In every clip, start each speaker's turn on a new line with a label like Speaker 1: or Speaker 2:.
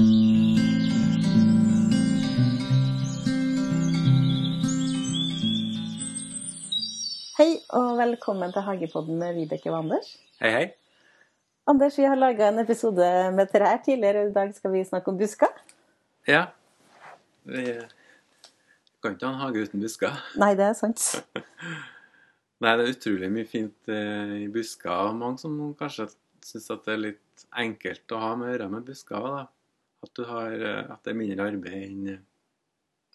Speaker 1: Hei og velkommen til Hagepodden med Vibeke og Anders.
Speaker 2: Hei, hei.
Speaker 1: Anders, vi har laga en episode med trær tidligere, og i dag skal vi snakke om busker.
Speaker 2: Ja. Vi kan ikke ha en hage uten busker.
Speaker 1: Nei, det er sant.
Speaker 2: Nei, det er utrolig mye fint eh, i busker. Mange som kanskje syns at det er litt enkelt å ha med å gjøre med busker. Da. At, du har, eh, at det er mindre arbeid enn eh,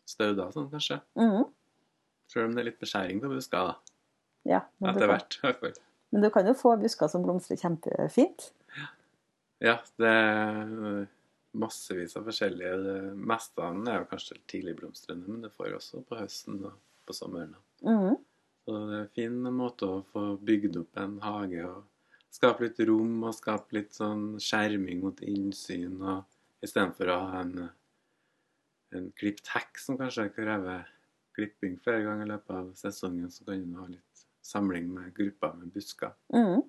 Speaker 2: stauder og sånn, kanskje.
Speaker 1: Mhm.
Speaker 2: Selv om det er litt beskjæring på busker, da.
Speaker 1: Ja,
Speaker 2: Etter hvert, i hvert fall.
Speaker 1: men du kan jo få busker som blomstrer kjempefint.
Speaker 2: Ja, det er massevis av forskjellige. Det meste av den er jo kanskje tidligblomstrende, men det får også på høsten og på sommeren.
Speaker 1: Mhm.
Speaker 2: Så det er en fin måte å få bygd opp en hage og skape litt rom og skape litt sånn skjerming mot innsyn. og Istedenfor å ha en, en klipt hekk som kanskje krever klipping flere ganger i løpet av sesongen, så kan du ha litt samling med grupper med busker.
Speaker 1: Mm.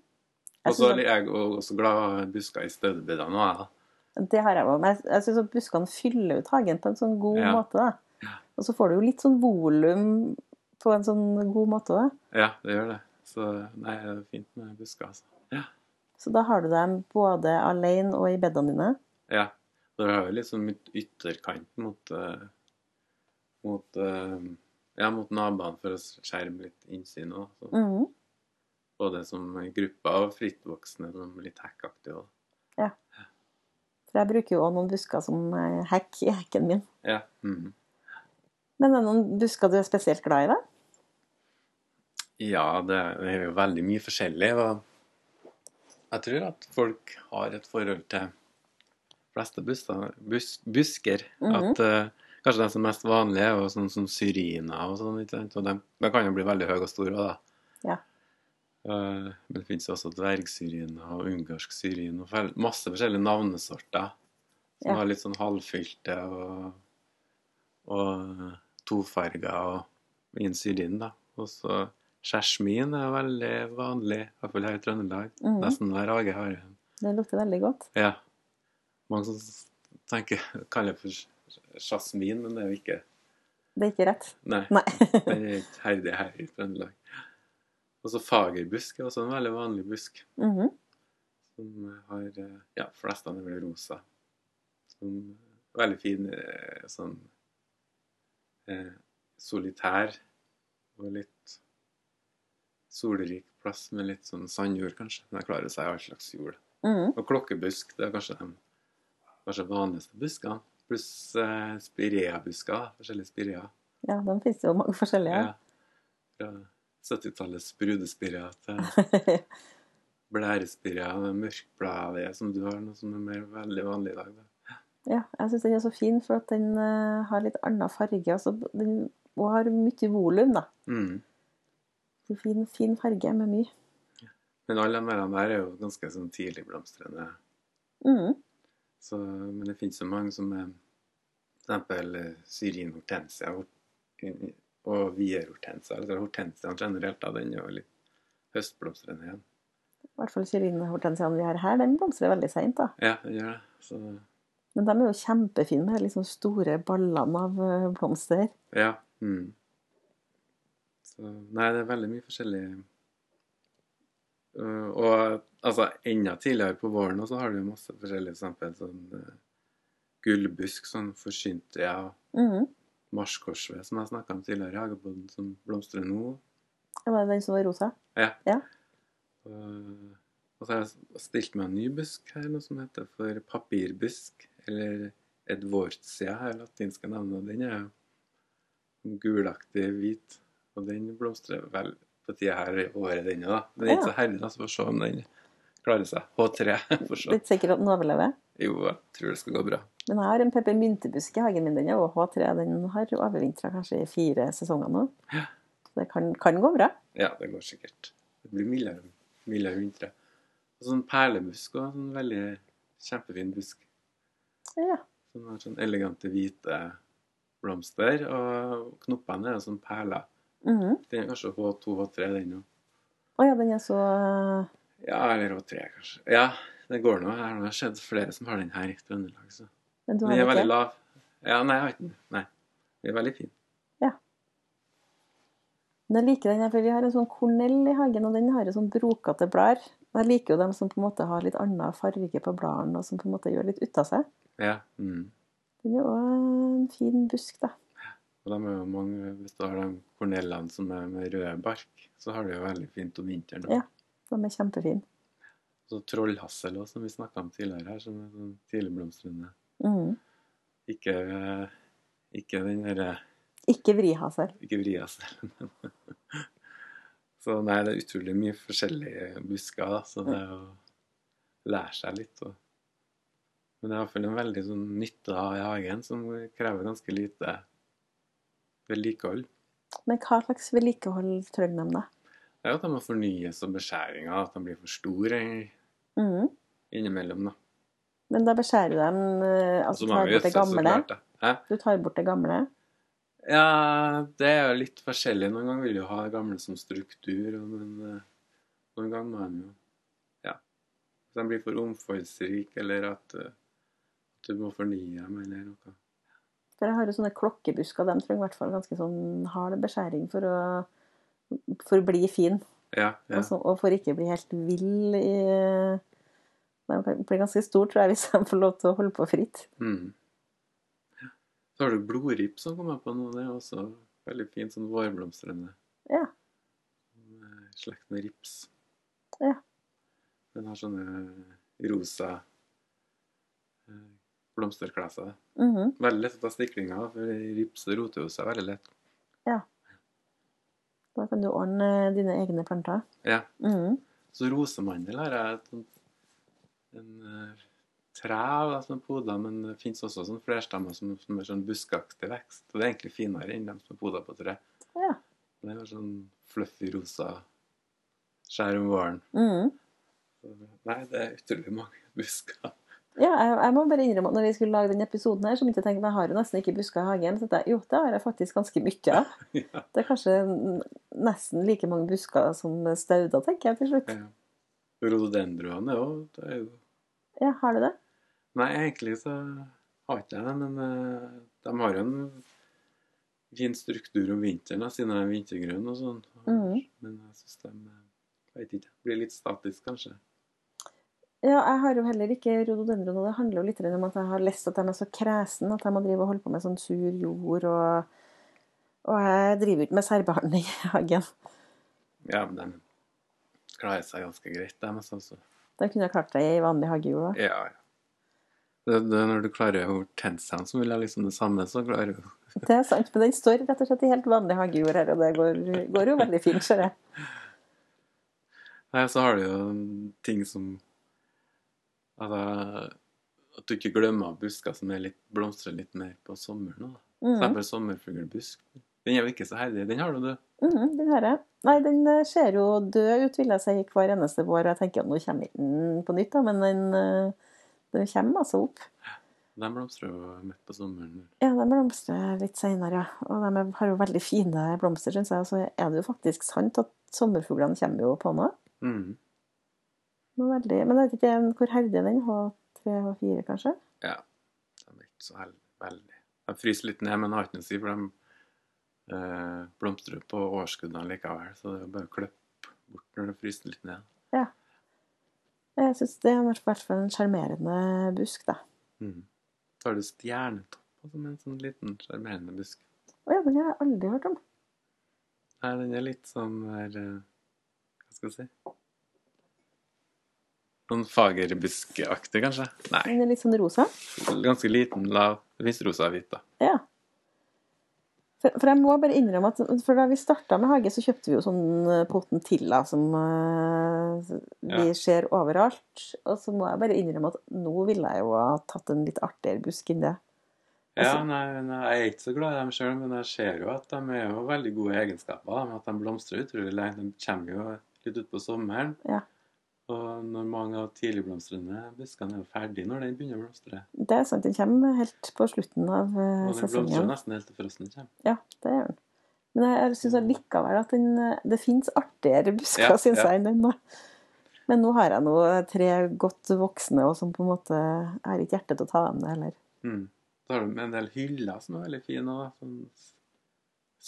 Speaker 2: Og så er jeg også glad i busker i støvbedene òg, da.
Speaker 1: Det har jeg òg. Men jeg- jeg syns buskene fyller ut hagen på en sånn god
Speaker 2: Ja.
Speaker 1: måte. da. Og så får du jo litt sånn volum på en sånn god måte òg.
Speaker 2: Ja, det gjør det. Så nei, det er fint med busker, altså. Ja.
Speaker 1: Så da har du dem både alene og i bedene dine.
Speaker 2: Ja. Det er yt- ytterkant mot eh, mot eh, ja, mot naboene for å skjerme litt innsyn òg.
Speaker 1: Mm.
Speaker 2: Både som gruppe og frittvoksne som litt hekkaktige òg.
Speaker 1: For jeg bruker jo òg noen busker som eh, hekk i hekken min.
Speaker 2: Ja. Mm.
Speaker 1: Men er det noen busker du er spesielt glad i, da?
Speaker 2: ja, det er jo veldig mye forskjellig. Og jeg tror at folk har et forhold til fleste busker, bus, busker.
Speaker 1: Mhm.
Speaker 2: At uh, kanskje de som er mest vanlige, er sånn som syrina og sånn. ikke sant? Og de, de kan jo bli veldig høye og store òg, da.
Speaker 1: Ja.
Speaker 2: Uh, men det finnes også dvergsyrina og ungarsk syrin og fel- masse forskjellige navnesorter. Som
Speaker 1: Ja.
Speaker 2: har litt sånn halvfylte og, og tofarger og inn syrin, da. Og så Skjersmin er veldig vanlig, i hvert fall her i Trøndelag.
Speaker 1: Mm.
Speaker 2: Nesten hver hage har en.
Speaker 1: Det lukter veldig godt.
Speaker 2: Ja. Mange som tenker, kaller det for jasmin, men det er jo ikke
Speaker 1: Det er ikke rett.
Speaker 2: Nei,
Speaker 1: Nei.
Speaker 2: den er ikke herdig her i Trøndelag. Og så fagerbusk er også en veldig vanlig busk.
Speaker 1: Mhm.
Speaker 2: Som har eh, Ja, flest av dem er rosa. Som veldig fin eh, sånn eh, solitær og litt solrik plass med litt sånn sandjord, kanskje. Den klarer seg i all slags jord.
Speaker 1: Mhm.
Speaker 2: Og klokkebusk, det er kanskje de kanskje vanligste buskene. Pluss eh, spireabusker. Forskjellige spireer.
Speaker 1: Ja, de finnes jo mange forskjellige.
Speaker 2: Ja. Fra 70-tallets brudespirer til blærespirer og mørkbladige som du har, noe som er mer veldig vanlig i dag. Da.
Speaker 1: Ja, jeg syns den er så fin, for at den uh, har litt annen farge. Altså, den, og har mye volum, da.
Speaker 2: Mm.
Speaker 1: Fin, fin farge med mye.
Speaker 2: Men alle de der er jo ganske sånn tidligblomstrende.
Speaker 1: Mhm.
Speaker 2: Så, men det finnes jo mange som er f.eks. syrin hortensia og, og vier hortensia. Generelt, da, den er jo litt høstblomstrende igjen.
Speaker 1: I hvert fall syrinhortensiaen vi har her, den blomstrer veldig seint. da.
Speaker 2: Ja, den gjør det. Så
Speaker 1: Men de er jo kjempefine med de liksom store ballene av eh, blomster.
Speaker 2: ja. Mm. Så nei, det er veldig mye forskjellig. Uh, og altså, enda tidligere på våren også har du masse forskjellige eksempel. Sånn uh, gullbusk, sånn forsynte ja,
Speaker 1: -hmm.
Speaker 2: marskorsved, som jeg snakka om tidligere i Hagepodden, som blomstrer nå.
Speaker 1: Det var den som var rosa.
Speaker 2: Ja.
Speaker 1: Ja.
Speaker 2: Og, og så har jeg stilt meg en ny busk her, noe som heter for papirbusk, eller edvortia, her latinske navnet. Den er jo gulaktig hvit, og den blomstrer vel på tida her året, den da. Den er ikke så herlig, da, så får se om den klarer seg. H3, får se.
Speaker 1: Litt sikker at den overlever.
Speaker 2: Jo, jeg tror det skal gå bra.
Speaker 1: Men jeg har en peppermyntebusk i hagen min. Den er også H3. Den har overvintra kanskje i fire sesonger nå.
Speaker 2: Ja.
Speaker 1: Så det kan, kan gå bra.
Speaker 2: Ja, det går sikkert. Det blir mildere, mildere vintre. Og sånn perlebusk og sånn veldig kjempefin busk.
Speaker 1: Ja.
Speaker 2: Som har sånn elegante hvite blomster, og knoppene er sånn perler.
Speaker 1: Mhm.
Speaker 2: Den er kanskje på to og tre den òg.
Speaker 1: Å ja, den er så eh,
Speaker 2: Ja, eller H3, kanskje. Ja, det går nå. Jeg har sett flere som har den her i Trøndelag. Så.
Speaker 1: Men du
Speaker 2: Den er
Speaker 1: ikke?
Speaker 2: veldig lav. Ja, nei, jeg har ikke den. Nei. Den er veldig fin. Ja.
Speaker 1: Men jeg liker den her, for vi har en sånn kornell i hagen, og den har jo sånn brokete blader. Jeg liker jo dem som på en måte har litt annen farge på bladene, og som på en måte gjør litt ut av seg.
Speaker 2: Ja. Mm.
Speaker 1: Den er òg en fin busk, da.
Speaker 2: Og de er jo mange, Hvis du har de kornellene som er med røde bark, så har du jo veldig fint om vinteren.
Speaker 1: Ja. De er kjempefine.
Speaker 2: Så trollhassel også, som vi snakka om tidligere her, som er sånn tidligblomstrende.
Speaker 1: Mm.
Speaker 2: Ikke, ikke den derre
Speaker 1: Ikke vrihassel.
Speaker 2: Ikke vrihassel, Så nei, det er utrolig mye forskjellige busker, da, så det er å lære seg litt. Og... Men det er iallfall en veldig sånn nytte av i hagen som krever ganske lite vedlikehold.
Speaker 1: Men hva slags vedlikehold trenger de, da?
Speaker 2: Det er jo at de må fornyes og beskjæringer, at de blir for store
Speaker 1: Mm.
Speaker 2: innimellom. da.
Speaker 1: Men da beskjærer du dem eh, Altså tar bort det gamle?
Speaker 2: klart.
Speaker 1: Du tar bort det gamle?
Speaker 2: Ja, det er jo litt forskjellig. Noen ganger vil du ha det gamle som struktur, men eh, noen ganger må de jo Ja. Hvis de blir for omfangsrike, eller at, eh, at du må fornye dem, eller noe.
Speaker 1: For jeg har jo sånne klokkebusker, de trenger i hvert fall ganske sånn hard beskjæring for å, for å bli fin.
Speaker 2: Ja, ja.
Speaker 1: Og, så, og for ikke å bli helt vill i De blir ganske stor, tror jeg, hvis de får lov til å holde på fritt.
Speaker 2: Mm. Ja. Så har du blodripp som kommer på nå. Det er også veldig fint, sånn vårblomstrende.
Speaker 1: Ja.
Speaker 2: Med Slekt med rips.
Speaker 1: Ja.
Speaker 2: Den har sånne rosa eh, Mm
Speaker 1: -hmm.
Speaker 2: Veldig lett å ta stiklinger, for rips roter jo seg veldig lett. Ja.
Speaker 1: Da kan du ordne dine egne planter.
Speaker 2: Ja.
Speaker 1: Mhm.
Speaker 2: Så rosemandel har jeg et en eh, tre som er poda, men det fins også sånn flerstammer som, som er sånn buskaktig vekst. Og det er egentlig finere enn dem som er poda på tre.
Speaker 1: Ja.
Speaker 2: Det er sånn fluffy rosa skjær om våren. Mm nei, det er utrolig mange busker.
Speaker 1: Ja, jeg, jeg må bare innrømme at når vi skulle lage denne episoden her, så begynte jeg å tenke at jeg har jo nesten ikke busker i hagen. Så jeg, jo, det har jeg faktisk ganske mye av.
Speaker 2: ja.
Speaker 1: Det er kanskje nesten like mange busker som stauder, tenker jeg til slutt.
Speaker 2: ja. Rhododendroene òg, jo det er jo
Speaker 1: Ja, har du det?
Speaker 2: Nei, egentlig så har ikke jeg det, men eh, de har jo en fin struktur om vinteren, da, siden de er vintergrønne og sånn.
Speaker 1: Mm.
Speaker 2: Men jeg syns de eh, jeg vet ikke, blir litt statisk, kanskje.
Speaker 1: Ja, jeg har jo heller ikke rododendron, og det handler jo litt om at jeg har lest at de er så kresen at jeg må drive og holde på med sånn sur jord, og, og jeg driver jo ikke med særbehandling i hagen.
Speaker 2: Ja, men de klarer seg ganske greit, de. Altså.
Speaker 1: Da kunne jeg klart seg i vanlig hagejord òg.
Speaker 2: Ja, ja. Det, det, når du klarer å tenne seg, så vil jeg liksom det samme, så klarer du
Speaker 1: Det er sant, men den står rett og slett i helt vanlig hagejord her, og det går, går jo veldig fint, ser jeg.
Speaker 2: Nei, så har du jo ting som altså, At du ikke glemmer busker som litt, blomstrer litt mer på sommeren. Da.
Speaker 1: Mhm.
Speaker 2: eksempel sommerfuglbusk. Den er jo ikke så heldig. Den har du, du.
Speaker 1: Mm, den har jeg. Nei, den eh, ser jo død ut, vil jeg si, hver eneste vår. Jeg tenker at nå kommer den på nytt, da, men den, eh, den kommer altså opp.
Speaker 2: De blomstrer jo midt på sommeren.
Speaker 1: Ja, de blomstrer litt senere, ja. Og de har jo veldig fine blomster, syns jeg. Og så er det jo faktisk sant at sommerfuglene kommer jo på nå.
Speaker 2: Mm.
Speaker 1: Men, veldig, men jeg vet ikke hvor heldig er den H3, H4, kanskje?
Speaker 2: Ja. De er ikke så heldige. Veldig. De fryser litt ned, men har ikke noe å si, for de eh, blomstrer på årskuddene likevel. Så det er bare å klippe bort når det fryser litt ned. Ja.
Speaker 1: Jeg syns det er i hvert fall en sjarmerende busk, da.
Speaker 2: Mm. Så har du stjernetopp, som en sånn liten sjarmerende busk.
Speaker 1: Å ja, den har jeg aldri hørt om.
Speaker 2: Nei, den er litt sånn der eh, Hva skal jeg si Sånn fagerbuskeaktig, kanskje? Nei.
Speaker 1: Den er litt sånn rosa.
Speaker 2: Ganske liten, lav. Det fins rosa og hvit, da.
Speaker 1: Ja. For, for jeg må bare innrømme at for da vi starta med hage, så kjøpte vi jo sånn eh, potentilla som uh, vi
Speaker 2: Ja.
Speaker 1: ser overalt. Og så må jeg bare innrømme at nå ville jeg jo ha tatt en litt artigere busk enn det.
Speaker 2: Ja,
Speaker 1: Altså-
Speaker 2: nei, nei, jeg er ikke så glad i dem sjøl, men jeg ser jo at de er jo veldig gode egenskaper. At de blomstrer utrolig lenge. De kommer jo litt utpå sommeren.
Speaker 1: Ja.
Speaker 2: Og når mange av tidligblomstrende buskene er jo ferdig når den begynner å blomstre.
Speaker 1: Det er sant, den kommer helt på slutten av sesongen.
Speaker 2: Og den blomstrer nesten helt til frosten kommer.
Speaker 1: Ja, det gjør den. Men jeg, syns likevel at den, eh, det fins artigere busker,
Speaker 2: Ja,
Speaker 1: synes
Speaker 2: ja.
Speaker 1: jeg, enn den. Men nå har jeg nå tre godt voksne, og som på en måte jeg har ikke hjerte til å ta dem det heller.
Speaker 2: Mm. Så har du en del hyller som er veldig fine. òg. Sånn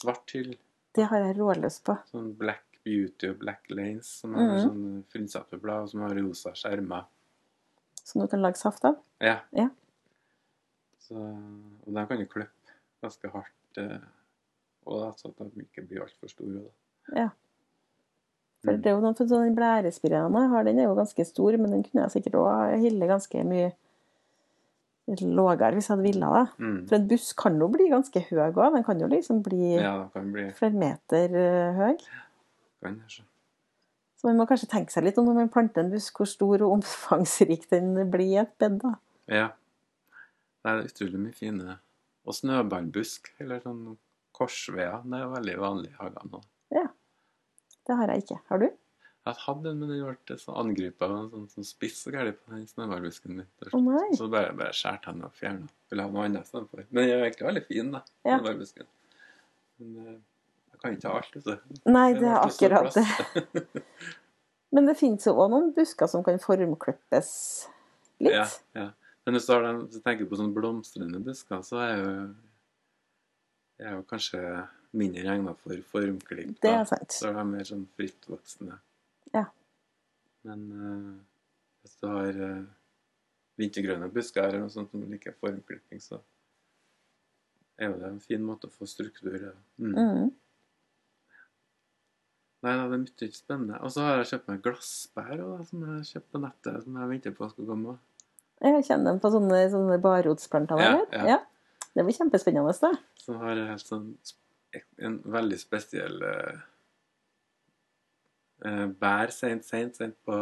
Speaker 2: svart hyll.
Speaker 1: Det har jeg rålyst på.
Speaker 2: Sånn Black Beauty og Black Lanes, som har
Speaker 1: mm.
Speaker 2: sånn frynsete og som har rosa skjermer.
Speaker 1: Som du kan lage saft av.
Speaker 2: Ja.
Speaker 1: Ja.
Speaker 2: Så, og de kan jo klippe ganske hardt. Eh, og da, så at de ikke blir altfor store. Da.
Speaker 1: Ja. For
Speaker 2: Mm.
Speaker 1: det er jo noen for sånn blærespiraen jeg har, den er jo ganske stor, men den kunne jeg sikkert òg hille ganske mye lavere hvis jeg hadde villet det.
Speaker 2: Mm.
Speaker 1: For en buss kan jo bli ganske høy òg. Den kan jo liksom bli
Speaker 2: Ja, kan bli
Speaker 1: flere meter eh, høy.
Speaker 2: Kan jeg se.
Speaker 1: Så man må kanskje tenke seg litt om når man planter en busk, hvor stor og omfangsrik den blir i et bed. da.
Speaker 2: Ja. Det er utrolig mye fine Og snøballbusk, eller sånn korsveier. Det er jo veldig vanlig i hagene nå.
Speaker 1: Det har jeg ikke. Har du?
Speaker 2: Jeg hadde en, men den ble så angrepet av en sånn, sånn spiss og galt på den snøballbusken min.
Speaker 1: Oh, nei.
Speaker 2: Så bare, bare skjærte den og fjerna. Ville ha noe annet istedenfor. Men den er egentlig veldig fin, da.
Speaker 1: Ja.
Speaker 2: Snøballbusken. Men eh, jeg kan ikke ha alt, vet du.
Speaker 1: Nei, det er akkurat det. Men det finnes jo òg noen busker som kan formklippes litt.
Speaker 2: Ja, ja. Men hvis du, tenker på sånne blomstrende busker, så er jo er jo kanskje mindre regna for formklipp.
Speaker 1: Det er sant.
Speaker 2: Så er de mer sånn frittvoksende.
Speaker 1: Ja.
Speaker 2: Men uh, hvis du har uh, vintergrønne busker eller noe sånt som liker formklipping, så er jo det en fin måte å få struktur Ja. Mm.
Speaker 1: Mm.
Speaker 2: Nei, da, det er mye spennende. Og så har jeg kjøpt meg glassbær også, som jeg kjøpt på nettet, som jeg venter på skal komme.
Speaker 1: Jeg kjenner dem på sånne, sånne barrotsplanter.
Speaker 2: Ja,
Speaker 1: ja.
Speaker 2: ja.
Speaker 1: Det blir kjempespennende. da.
Speaker 2: Som har helt sånn en veldig spesiell uh, bær sent, sent, sent på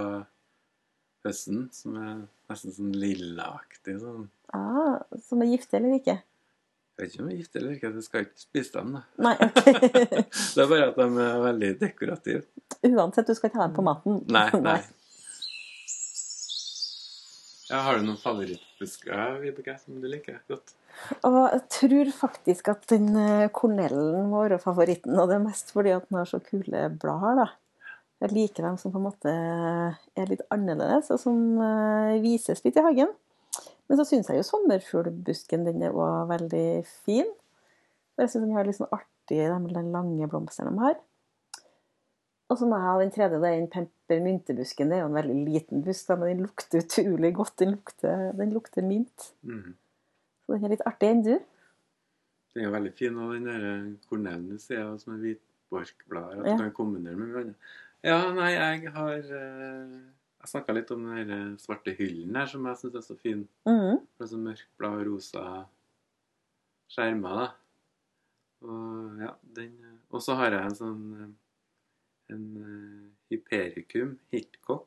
Speaker 2: høsten, som er nesten sånn lillaaktig. Sånn.
Speaker 1: Ah, som er giftig eller ikke?
Speaker 2: Jeg vet ikke om jeg er gift eller ikke, jeg skal ikke spise dem. da.
Speaker 1: Nei, okay.
Speaker 2: Det er bare at de er veldig dekorative.
Speaker 1: Uansett, du skal ikke ha dem på maten.
Speaker 2: Nei, nei. Ja, har du noen favorittbusker, Vibeke, som du liker godt?
Speaker 1: Og jeg tror faktisk at den eh, kornellen må være favoritten, og det er mest fordi at den har så kule blader. da. Jeg liker dem som på en måte er litt annerledes, og som eh, vises litt i hagen. Men så syns jeg jo sommerfuglbusken den er også veldig fin. Og Jeg syns den har litt sånn artig, de lange blomstene de har. Og så må jeg ha den tredje, det er den peppermyntebusken. Det er jo en veldig liten busk, men den lukter utrolig godt. Den lukter, den lukter mynt.
Speaker 2: Mhm.
Speaker 1: Så den er litt artig enn du.
Speaker 2: Den er veldig fin, og den der eh, kornellen du ser, som er hvitbarkblader, at
Speaker 1: Ja.
Speaker 2: du kan kombinere med hverandre. Ja, nei, jeg har eh, Jeg snakka litt om den eh, svarte hyllen her, som jeg syns er så fin.
Speaker 1: Det
Speaker 2: Med sånn mørkblå og rosa skjermer, da. Og ja, den eh, så har jeg en sånn eh, en hypericum hitcock.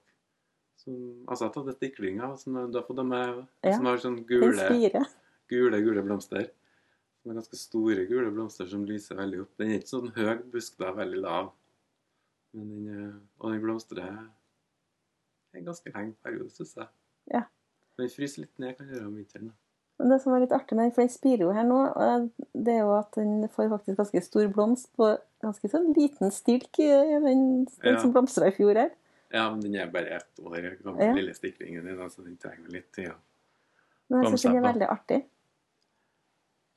Speaker 2: Som altså jeg har tatt et stikling av, som du har fått av meg,
Speaker 1: Ja,
Speaker 2: som har sånn gule gule, gule blomster. Som er ganske store gule blomster som lyser veldig opp. Den er ikke sånn høy busk, da, veldig lav. Men den, er- og den blomstrer en ganske lenge periode, syns jeg.
Speaker 1: Ja.
Speaker 2: Den fryser litt ned, kan gjøre om vinteren.
Speaker 1: Men det som er litt artig med den, for den spirer jo her nå, det er jo at den får faktisk ganske stor blomst på ganske sånn liten stilk, i den, den
Speaker 2: Ja.
Speaker 1: som blomstra i fjor her.
Speaker 2: Ja, men den er bare ett år gammel,
Speaker 1: Ja.
Speaker 2: lille stiklingen din, så den trenger litt tid. Ja.
Speaker 1: Men jeg syns den er veldig artig.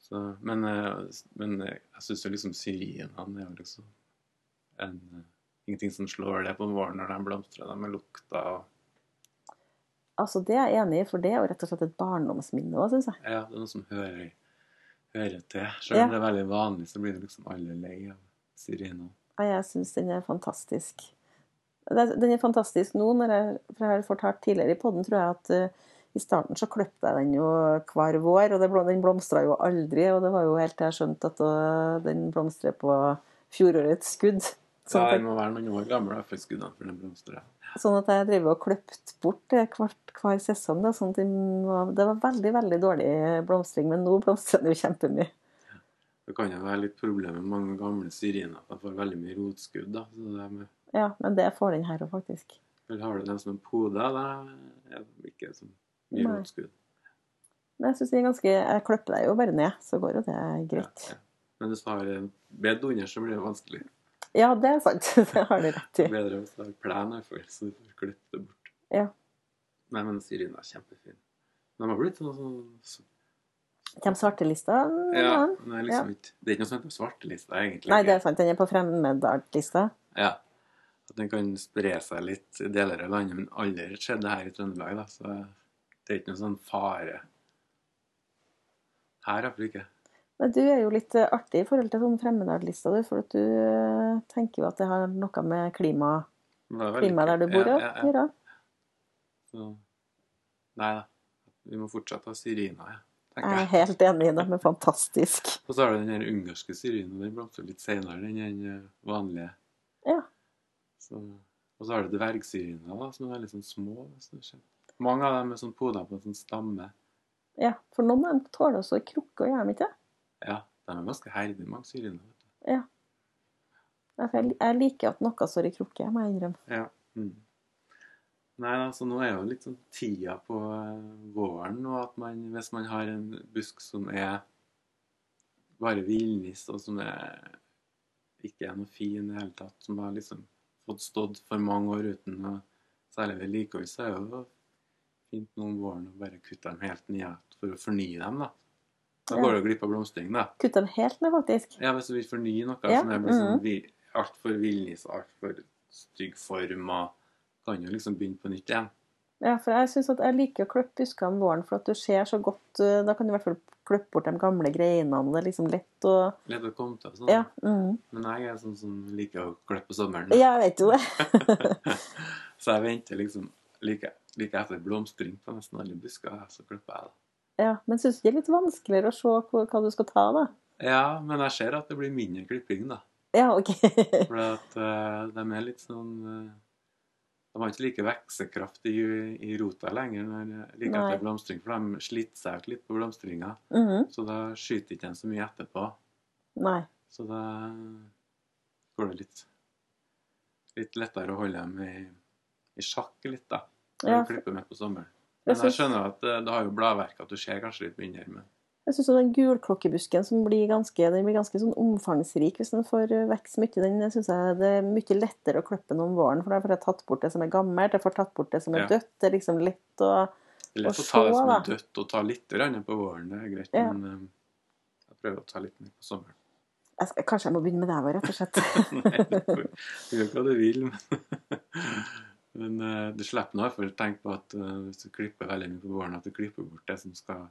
Speaker 2: Så, men, eh, men eh, jeg syns jo liksom syrienene er jo liksom en, eh, ingenting som slår det på våren når de blomstrer. De med lukta og
Speaker 1: Altså, det er jeg enig i, for det er jo rett og slett et barndomsminne òg, syns jeg.
Speaker 2: Ja, det er noe som hører, hører til. Selv
Speaker 1: Ja.
Speaker 2: om det er veldig vanlig, så blir det liksom alle lei av syrina.
Speaker 1: Ja, jeg syns den er fantastisk. Den er fantastisk nå, når jeg, for jeg har fortalt tidligere i podden, tror jeg at eh, i starten så kløpte jeg den jo hver vår, og det, den blomstra jo aldri. Og det var jo helt til jeg skjønte at øh, den blomstrer på fjorårets skudd.
Speaker 2: Så
Speaker 1: Sånn at,
Speaker 2: må være noen år gammel da, for skuddene blomstrer.
Speaker 1: jeg, sånn at jeg driver og kløpt bort det hvert, hver sesong. Da, sånn det var veldig, veldig dårlig blomstring, men nå blomstrer den jo kjempemye.
Speaker 2: Det kan jo være litt problem med mange gamle syriner, at de får veldig mye rotskudd. da. Så det med,
Speaker 1: Ja, men det får den her òg, faktisk.
Speaker 2: eller har du den som en pode, Det er ikke så mye
Speaker 1: Nei.
Speaker 2: rotskudd.
Speaker 1: Men jeg synes det er ganske, jeg kløpper deg jo bare ned, så går jo det greit.
Speaker 2: Ja, ja. Men hvis du har en bed under, så blir det vanskelig.
Speaker 1: Ja, det er sant. Det har du rett i.
Speaker 2: Bedre har plen, i hvert fall, så du får klippet det bort.
Speaker 1: Ja.
Speaker 2: Nei, men Syrin er kjempefin. De har blitt sånn, sånn
Speaker 1: De svartelista?
Speaker 2: Ja,
Speaker 1: Ja.
Speaker 2: er liksom ikke, det er ikke noe som heter svartelista, egentlig.
Speaker 1: Nei, det er sant. Den er på fremmedartlista.
Speaker 2: Ja. At den kan spre seg litt i deler av landet, men aldri skjedde her i Trøndelag, da. Så det er ikke noe sånn fare her, iallfall ikke.
Speaker 1: Du er jo litt eh, artig i forhold til sånn fremmedartlista, di, For du eh, tenker jo at det har noe med klima,
Speaker 2: Men det veldig
Speaker 1: klima der du bor å
Speaker 2: Ja, ja, ja. nei da. Vi må fortsette å ha syrina, ja.
Speaker 1: Jeg
Speaker 2: Jeg
Speaker 1: er helt enig i det. Men fantastisk.
Speaker 2: Og så har du den ungarske syrina. Den blomstrer litt senere enn den eh, vanlige.
Speaker 1: Ja.
Speaker 2: Så, og så har du dvergsyrina, da, som er veldig sånn små. Mange av dem er sånn poda på en sånn stamme.
Speaker 1: Ja, for noen av dem tåler også krukke, gjør de ikke?
Speaker 2: Ja, de er ganske herdige, mange syriner.
Speaker 1: Ja, Jeg liker at noe står i krukke, må jeg innrømme.
Speaker 2: Ja. Mm. Nei, altså nå er jo litt sånn tida på eh, våren, og at man, hvis man har en busk som er bare villnis, og som er, ikke er noe fin i det hele tatt, som har liksom fått stått for mange år uten noe særlig vedlikehold, så er det jo fint nå om våren å bare kutte dem helt ned for å fornye dem, da. Da går du glipp av blomstring, da.
Speaker 1: Kutter dem helt ned, faktisk.
Speaker 2: Ja, hvis du vil fornye noe
Speaker 1: Ja,
Speaker 2: som er blir sånn
Speaker 1: mhm.
Speaker 2: vi- altfor villnis og altfor stygg form, og kan jo liksom begynne på nytt igjen.
Speaker 1: Ja, for jeg synes at jeg liker å klippe busker om våren, for at du ser så godt eh, Da kan du i hvert fall klippe bort de gamle greinene, det er liksom lett å
Speaker 2: Lett å komme til sånn.
Speaker 1: Ja. Mm.
Speaker 2: Men jeg er sånn som liker å klippe på sommeren.
Speaker 1: Ja, jeg vet jo det.
Speaker 2: så jeg venter liksom like, like etter blomstring på nesten alle busker, så klipper jeg da.
Speaker 1: Ja, Men syns du ikke det er litt vanskeligere å se hva, hva du skal ta, da?
Speaker 2: Ja, men jeg ser at det blir mindre klipping, da.
Speaker 1: Ja, OK.
Speaker 2: For at uh, de er litt sånn uh, De har ikke like veksekraft i, i rota lenger når, like
Speaker 1: Nei.
Speaker 2: etter blomstring, for de sliter seg ut litt på blomstringa.
Speaker 1: Mhm.
Speaker 2: Så da skyter ikke de så mye etterpå.
Speaker 1: Nei.
Speaker 2: Så da går det litt litt lettere å holde dem i, i sjakk litt, da. Når
Speaker 1: Ja,
Speaker 2: du klipper midt på sommeren.
Speaker 1: Jeg
Speaker 2: Men jeg skjønner at eh, det har jo bladverk at du ser kanskje litt mindre, men
Speaker 1: Jeg syns den gulklokkebusken som blir ganske, den blir ganske sånn omfangsrik hvis den får vekst mye, den synes jeg det er mye lettere å klippe noen om våren. For da får jeg tatt bort det som er gammelt, jeg får tatt bort det som er
Speaker 2: Ja.
Speaker 1: dødt. Det er liksom lett å
Speaker 2: det er lett
Speaker 1: å,
Speaker 2: å ta det som er dødt og ta litt på våren. Det er greit,
Speaker 1: Ja.
Speaker 2: men eh, jeg prøver å ta litt mer på sommeren.
Speaker 1: jeg skal, Kanskje jeg må begynne med det òg, rett og slett.
Speaker 2: Nei, du gjør hva du vil, men, men uh, du slipper nå iallfall å tenke på at uh, hvis du klipper veldig mye på våren, at du klipper bort det som skal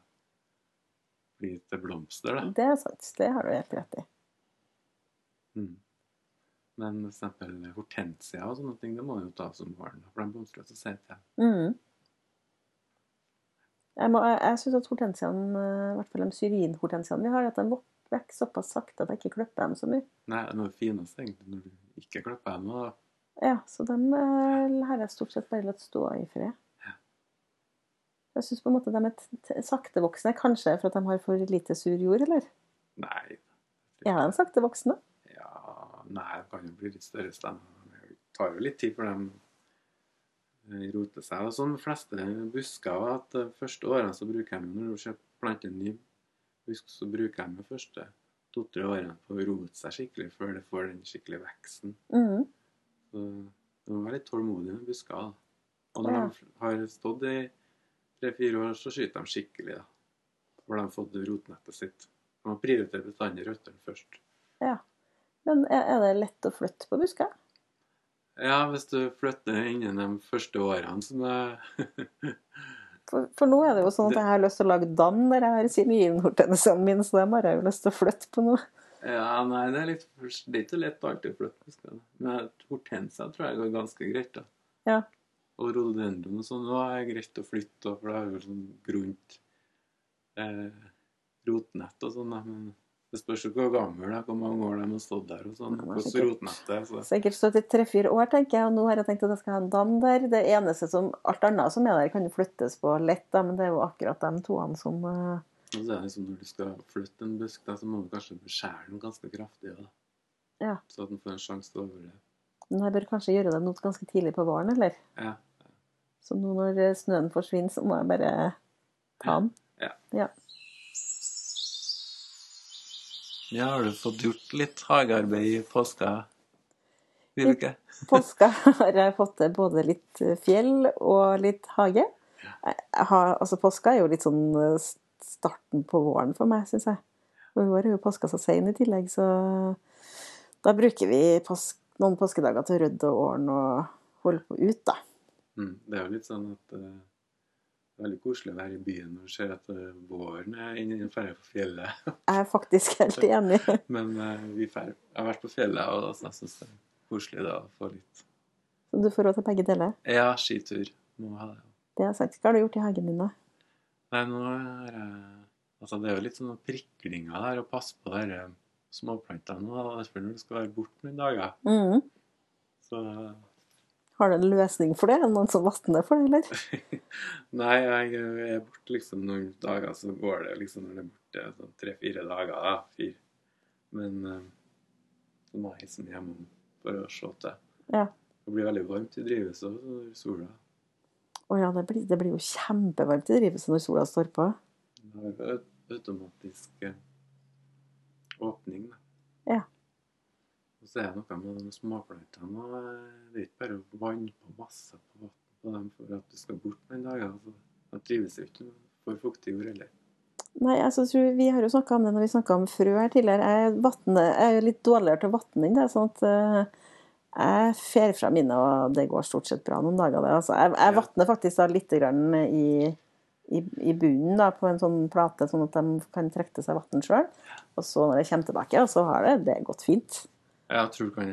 Speaker 2: bli til blomster. da.
Speaker 1: Det er sant. Det har du helt rett i.
Speaker 2: Mm. Men for eksempel hortensia og sånne ting, det må du jo ta som våren, for de blomstrer så sent. Ja.
Speaker 1: Mm. Jeg, må- jeg, jeg syns at hortensiaen, eh, i hvert fall de syrinhortensiaene vi har, at de vok- vokser såpass sakte at jeg ikke klipper dem så mye.
Speaker 2: Nei, det er noe fineste egentlig når du ikke klipper dem. Og,
Speaker 1: Ja, så dem eh, har jeg stort sett bare latt stå i fred.
Speaker 2: Ja.
Speaker 1: Jeg syns på en måte de er saktevoksne. Kanskje for at de har for lite sur jord, eller?
Speaker 2: nei,
Speaker 1: Er de saktevoksne?
Speaker 2: ja, nei, det kan jo bli litt større stemmer. Det tar jo litt tid for dem eh, roter seg. Og sånn de fleste busker, at første årene så bruker de Når du planter plante en ny busk, så bruker de de første to-tre årene på å rote seg skikkelig før det får den skikkelige veksten.
Speaker 1: Mhm.
Speaker 2: Du må være litt tålmodig med busker. Og når
Speaker 1: Ja.
Speaker 2: de har stått i tre-fire år, så skyter de skikkelig. da. Hvor de har fått rotnettet sitt. De må prioritere bestandig røttene først.
Speaker 1: Men er, det lett å flytte på busker?
Speaker 2: Ja, hvis du flytter innen de første årene, så det
Speaker 1: For, for nå er det jo sånn at jeg har lyst til å lage dam der jeg har syrinhortensiaen min, så dem har jeg jo lyst til å flytte på nå.
Speaker 2: Ja, nei, det er, litt, det er ikke lett alltid å flytte busker. Men hortensia tror jeg går ganske greit. da.
Speaker 1: Ja.
Speaker 2: Og rododendron og sånn Nå er greit å flytte, for det er jo sånn grunt eh, rotnett og sånn. Men det spørs jo hvor gammel det er, hvor mange år de har stått der og sånn.
Speaker 1: Det er
Speaker 2: Hvordan
Speaker 1: sikkert-
Speaker 2: rotnettet så.
Speaker 1: Sikkert stått i tre-fire år, tenker jeg, og nå har jeg tenkt at jeg skal ha en dam der. Det eneste som, Alt annet som er der, kan jo flyttes på lett, da, men det er jo akkurat de toene som eh,
Speaker 2: Og så er det liksom når du skal flytte en busk, da, så må du kanskje beskjære den ganske kraftig. Da.
Speaker 1: Ja.
Speaker 2: Så at den får en sjanse til å overleve.
Speaker 1: Men jeg bør kanskje gjøre det noe ganske tidlig på våren, eller?
Speaker 2: Ja.
Speaker 1: Så nå når eh, snøen forsvinner, så må jeg bare ta den.
Speaker 2: Ja.
Speaker 1: Ja.
Speaker 2: Ja, har du fått gjort litt hagearbeid i påska? Vibeke?
Speaker 1: Påska har jeg fått til både litt fjell og litt hage. Har, altså Påska er jo litt sånn eh, starten på våren for meg, syns jeg. Og i år er jo påska så sein i tillegg, så da bruker vi påsk, noen påskedager til å rydde og ordne og holde på ut, da.
Speaker 2: Mm. Det er jo litt sånn at uh, det er veldig koselig å være i byen når du ser at uh, våren er inne i ferdig på fjellet.
Speaker 1: Jeg er faktisk helt enig.
Speaker 2: Men uh, vi fer, jeg har vært på fjellet, og da- jeg syns det er koselig da å få litt
Speaker 1: Så du får råd til begge deler.
Speaker 2: Ja, skitur. Må ha det.
Speaker 1: Det har jeg sagt. Hva har du gjort i hagen din, da?
Speaker 2: Nei, nå er jeg Altså, det er jo litt sånn priklinger der, å passe på de småplantene nå. da. Derfor når du skal være borte noen dager,
Speaker 1: Mm.
Speaker 2: så
Speaker 1: Har du en løsning for det? Er det noen som vatner for det, eller?
Speaker 2: Nei, jeg er borte liksom noen dager, så går det liksom når det er borte sånn tre-fire dager, da. Fire. Men eh, så må jeg hilse hjemme for å se til.
Speaker 1: Ja.
Speaker 2: Det blir veldig varmt i drivhuset når sola
Speaker 1: Å ja, det blir, det blir jo kjempevarmt i drivhuset når sola står på.
Speaker 2: Det er jo automatisk eh, åpning, da.
Speaker 1: Ja.
Speaker 2: Og så er det noe med de småplantene. eh, Det er ikke bare å vanne på masse på vann på dem for at du skal bort noen dager. Altså, de trives jo ikke for fuktig jord heller.
Speaker 1: Nei, altså, tror Vi har jo snakka om det når vi snakka om frø her tidligere. Jeg, vattnet, jeg er jo litt dårligere til å vatne enn det. sånn at eh, jeg fer fra mine, og det går stort sett bra noen dager. Det. Altså, jeg, jeg vatner faktisk da litt grann i, i, i bunnen da, på en sånn plate, sånn at de kan trekke til seg vann sjøl. Og så når jeg kommer tilbake, så har det, det gått fint.
Speaker 2: Jeg tror det kan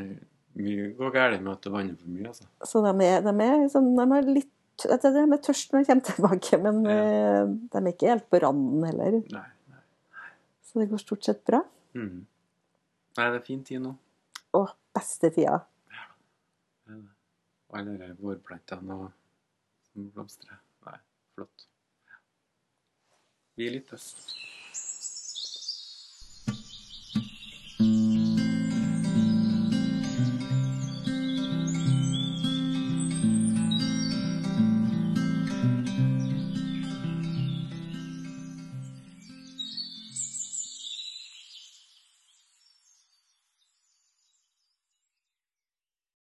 Speaker 2: mye gå galt med at det vanner for mye. altså.
Speaker 1: Så de er, de er, sånn, de er litt De er tørst når de kommer tilbake, men
Speaker 2: Ja.
Speaker 1: eh, de er ikke helt på randen heller.
Speaker 2: Nei, nei.
Speaker 1: Så det går stort sett bra.
Speaker 2: Mm. Nei, det er fin tid nå.
Speaker 1: Å, beste tida.
Speaker 2: Er. De vårplantene og som blomstrer. Nei, flott. Vi øst.